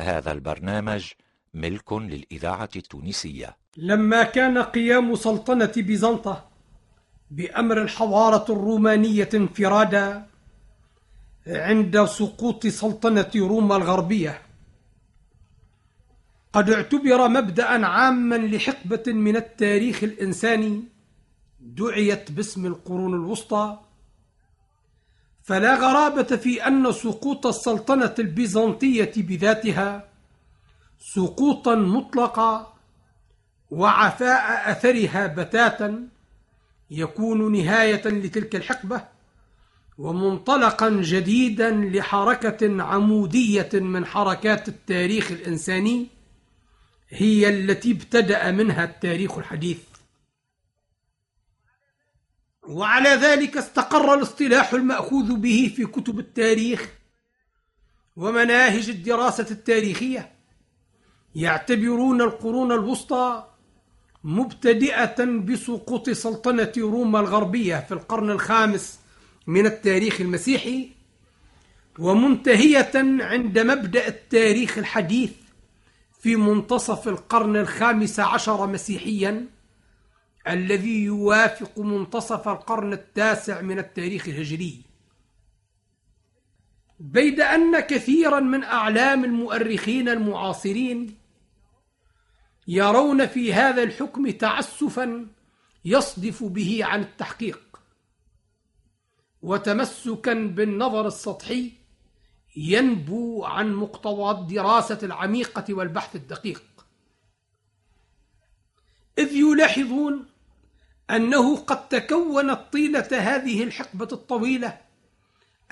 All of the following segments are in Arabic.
هذا البرنامج ملك للإذاعة التونسية. لما كان قيام سلطنة بيزنطة بأمر الحضارة الرومانية انفرادا عند سقوط سلطنة روما الغربية قد اعتبر مبدأ عاما لحقبة من التاريخ الإنساني دعيت باسم القرون الوسطى فلا غرابة في أن سقوط السلطنة البيزنطية بذاتها سقوطا مطلقا وعفاء أثرها بتاتا يكون نهاية لتلك الحقبة ومنطلقا جديدا لحركة عمودية من حركات التاريخ الإنساني هي التي ابتدأ منها التاريخ الحديث. وعلى ذلك استقر الاصطلاح المأخوذ به في كتب التاريخ ومناهج الدراسة التاريخية. يعتبرون القرون الوسطى مبتدئة بسقوط سلطنة روما الغربية في القرن الخامس من التاريخ المسيحي ومنتهية عند مبدأ التاريخ الحديث في منتصف القرن الخامس عشر مسيحيا. الذي يوافق منتصف القرن التاسع من التاريخ الهجري. بيد أن كثيرا من أعلام المؤرخين المعاصرين يرون في هذا الحكم تعسفا يصدف به عن التحقيق وتمسكا بالنظر السطحي ينبو عن مقتضى الدراسة العميقة والبحث الدقيق. إذ يلاحظون أنه قد تكونت طيلة هذه الحقبة الطويلة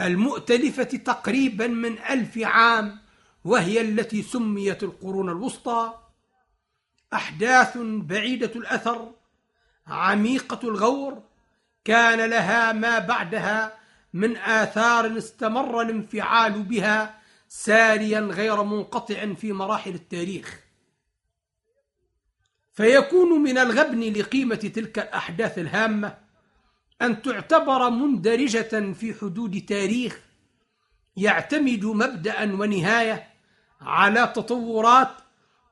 المؤتلفة تقريبا من ألف عام وهي التي سميت القرون الوسطى. أحداث بعيدة الأثر عميقة الغور كان لها ما بعدها من آثار استمر الانفعال بها ساريا غير منقطع في مراحل التاريخ. فيكون من الغبن لقيمة تلك الأحداث الهامة أن تعتبر مندرجة في حدود تاريخ يعتمد مبدأ ونهاية على تطورات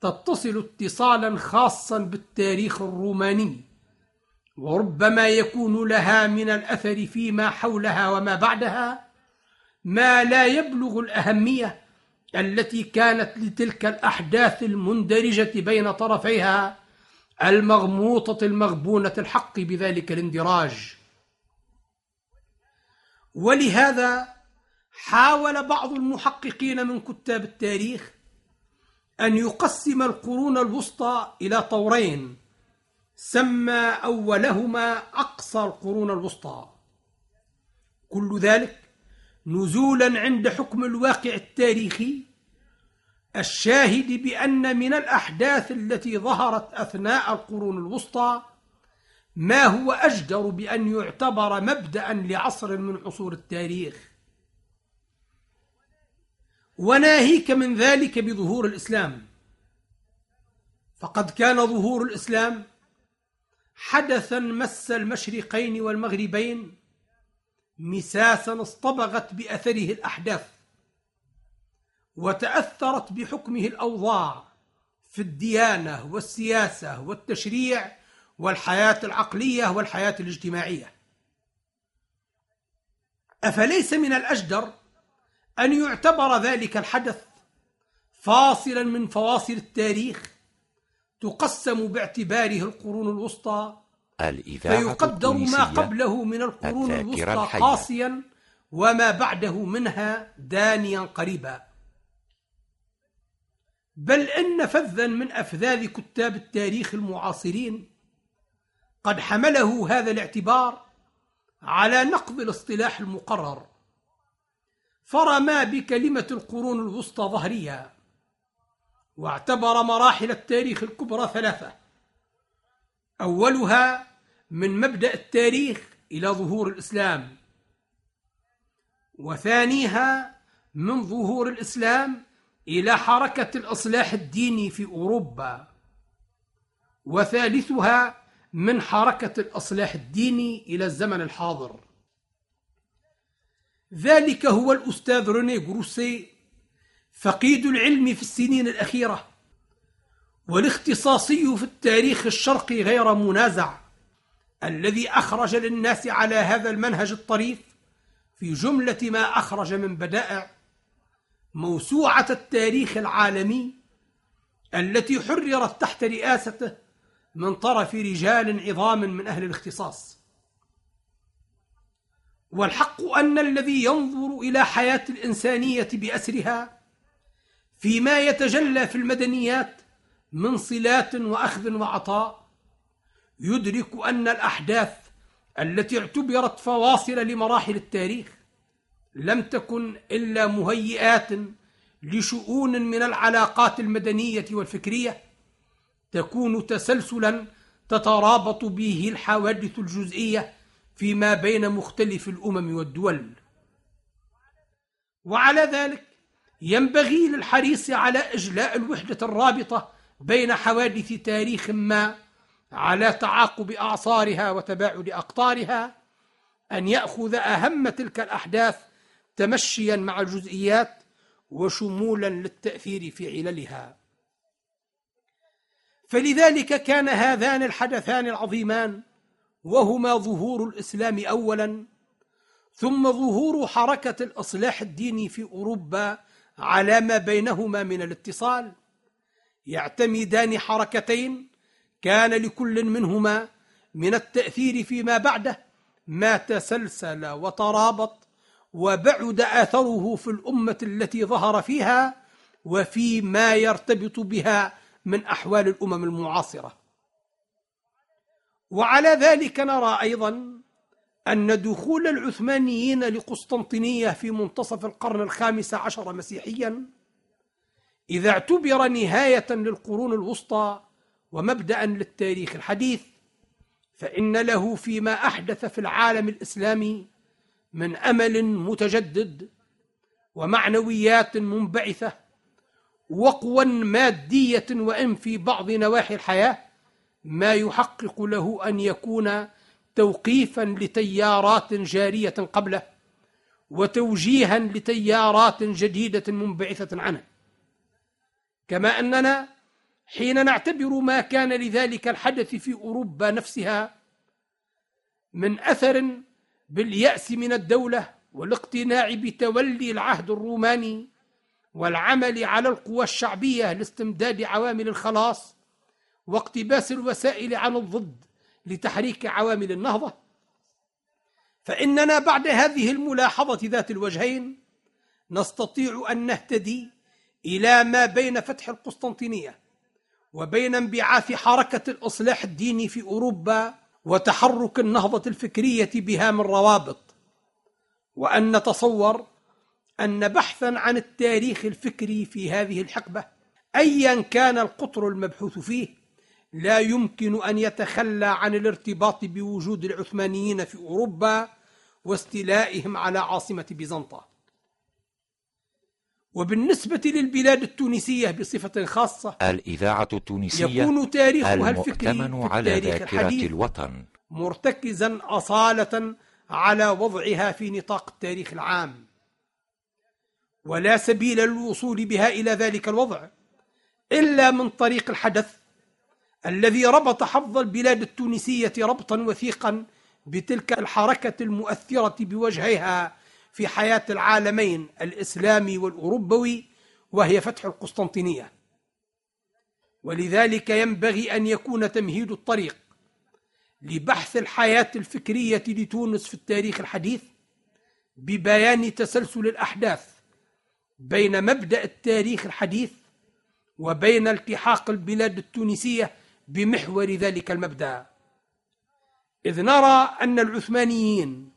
تتصل اتصالا خاصا بالتاريخ الروماني وربما يكون لها من الأثر فيما حولها وما بعدها ما لا يبلغ الأهمية التي كانت لتلك الأحداث المندرجة بين طرفيها المغموطة المغبونة الحق بذلك الاندراج. ولهذا حاول بعض المحققين من كتاب التاريخ أن يقسم القرون الوسطى إلى طورين سمى أولهما أقصى القرون الوسطى. كل ذلك نزولا عند حكم الواقع التاريخي الشاهد بأن من الأحداث التي ظهرت أثناء القرون الوسطى ما هو أجدر بأن يعتبر مبدأ لعصر من عصور التاريخ. وناهيك من ذلك بظهور الإسلام. فقد كان ظهور الإسلام حدثا مس المشرقين والمغربين مساسا اصطبغت بأثره الأحداث. وتأثرت بحكمه الأوضاع في الديانة والسياسة والتشريع والحياة العقلية والحياة الاجتماعية. أفليس من الأجدر أن يعتبر ذلك الحدث فاصلا من فواصل التاريخ تقسم باعتباره القرون الوسطى؟ فيقدر ما قبله من القرون الوسطى قاسيا وما بعده منها دانيا قريبا. بل إن فذا من أفذاذ كتاب التاريخ المعاصرين. قد حمله هذا الاعتبار على نقض الاصطلاح المقرر. فرما بكلمة القرون الوسطى ظهريا واعتبر مراحل التاريخ الكبرى ثلاثة. أولها من مبدأ التاريخ إلى ظهور الإسلام. وثانيها من ظهور الإسلام إلى حركة الإصلاح الديني في أوروبا وثالثها من حركة الإصلاح الديني إلى الزمن الحاضر. ذلك هو الأستاذ روني جروسي فقيد العلم في السنين الأخيرة والاختصاصي في التاريخ الشرقي غير منازع الذي أخرج للناس على هذا المنهج الطريف في جملة ما أخرج من بدائع موسوعة التاريخ العالمي التي حررت تحت رئاسته من طرف رجال عظام من أهل الاختصاص. والحق أن الذي ينظر إلى حياة الإنسانية بأسرها فيما يتجلى في المدنيات من صلات وأخذ وعطاء يدرك أن الأحداث التي اعتبرت فواصل لمراحل التاريخ لم تكن إلا مهيئات لشؤون من العلاقات المدنية والفكرية تكون تسلسلا تترابط به الحوادث الجزئية فيما بين مختلف الأمم والدول. وعلى ذلك ينبغي للحريص على إجلاء الوحدة الرابطة بين حوادث تاريخ ما على تعاقب أعصارها وتباعد أقطارها أن يأخذ أهم تلك الأحداث تمشيا مع الجزئيات وشمولا للتأثير في عللها. فلذلك كان هذان الحدثان العظيمان وهما ظهور الإسلام أولا ثم ظهور حركة الإصلاح الديني في أوروبا على ما بينهما من الاتصال. يعتمدان حركتين كان لكل منهما من التأثير فيما بعده ما تسلسل وترابط وبعد آثره في الأمة التي ظهر فيها وفي ما يرتبط بها من أحوال الأمم المعاصرة. وعلى ذلك نرى أيضا أن دخول العثمانيين لقسطنطينية في منتصف القرن الخامس عشر مسيحيا إذا اعتبر نهاية للقرون الوسطى ومبدا للتاريخ الحديث فإن له فيما أحدث في العالم الإسلامي من أمل متجدد ومعنويات منبعثة وقوى مادية وإن في بعض نواحي الحياة ما يحقق له أن يكون توقيفا لتيارات جارية قبله وتوجيها لتيارات جديدة منبعثة عنه. كما أننا حين نعتبر ما كان لذلك الحدث في أوروبا نفسها من أثر باليأس من الدولة والاقتناع بتولي العهد الروماني والعمل على القوى الشعبية لاستمداد عوامل الخلاص واقتباس الوسائل عن الضد لتحريك عوامل النهضة. فإننا بعد هذه الملاحظة ذات الوجهين نستطيع أن نهتدي إلى ما بين فتح القسطنطينية وبين انبعاث حركة الإصلاح الديني في أوروبا وتحرك النهضة الفكرية بها من روابط وأن نتصور أن بحثا عن التاريخ الفكري في هذه الحقبة أيا كان القطر المبحوث فيه لا يمكن أن يتخلى عن الارتباط بوجود العثمانيين في أوروبا واستيلائهم على عاصمة بيزنطة. وبالنسبة للبلاد التونسية بصفة خاصة الإذاعة التونسية يكون تاريخها الفكري على ذاكرة الحديث الوطن. مرتكزا أصالة على وضعها في نطاق التاريخ العام. ولا سبيل للوصول بها إلى ذلك الوضع إلا من طريق الحدث الذي ربط حظ البلاد التونسية ربطا وثيقا بتلك الحركة المؤثرة بوجهها في حياة العالمين الإسلامي والأوروبوي وهي فتح القسطنطينية. ولذلك ينبغي أن يكون تمهيد الطريق لبحث الحياة الفكرية لتونس في التاريخ الحديث ببيان تسلسل الأحداث بين مبدأ التاريخ الحديث وبين التحاق البلاد التونسية بمحور ذلك المبدأ. إذ نرى أن العثمانيين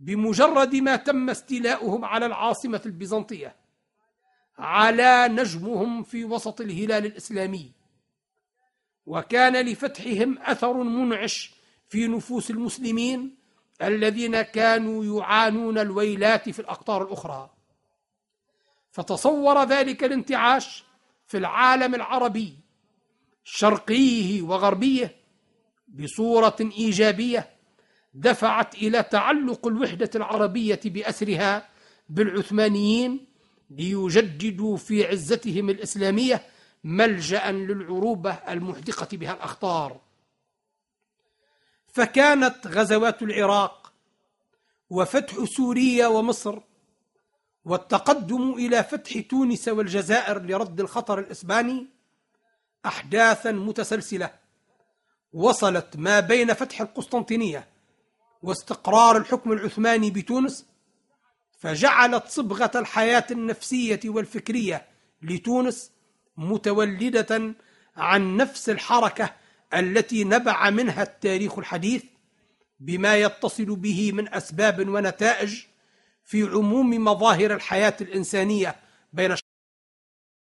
بمجرد ما تم استيلاؤهم على العاصمة البيزنطية على نجمهم في وسط الهلال الإسلامي. وكان لفتحهم أثر منعش في نفوس المسلمين الذين كانوا يعانون الويلات في الأقطار الأخرى. فتصور ذلك الانتعاش في العالم العربي شرقيه وغربيه بصورة إيجابية دفعت إلى تعلق الوحدة العربية بأسرها بالعثمانيين ليجددوا في عزتهم الإسلامية ملجأ للعروبة المحدقة بها الأخطار. فكانت غزوات العراق وفتح سوريا ومصر والتقدم إلى فتح تونس والجزائر لرد الخطر الإسباني أحداثا متسلسلة وصلت ما بين فتح القسطنطينية واستقرار الحكم العثماني بتونس فجعلت صبغة الحياة النفسية والفكرية لتونس متولدة عن نفس الحركة التي نبع منها التاريخ الحديث بما يتصل به من أسباب ونتائج في عموم مظاهر الحياة الإنسانية بين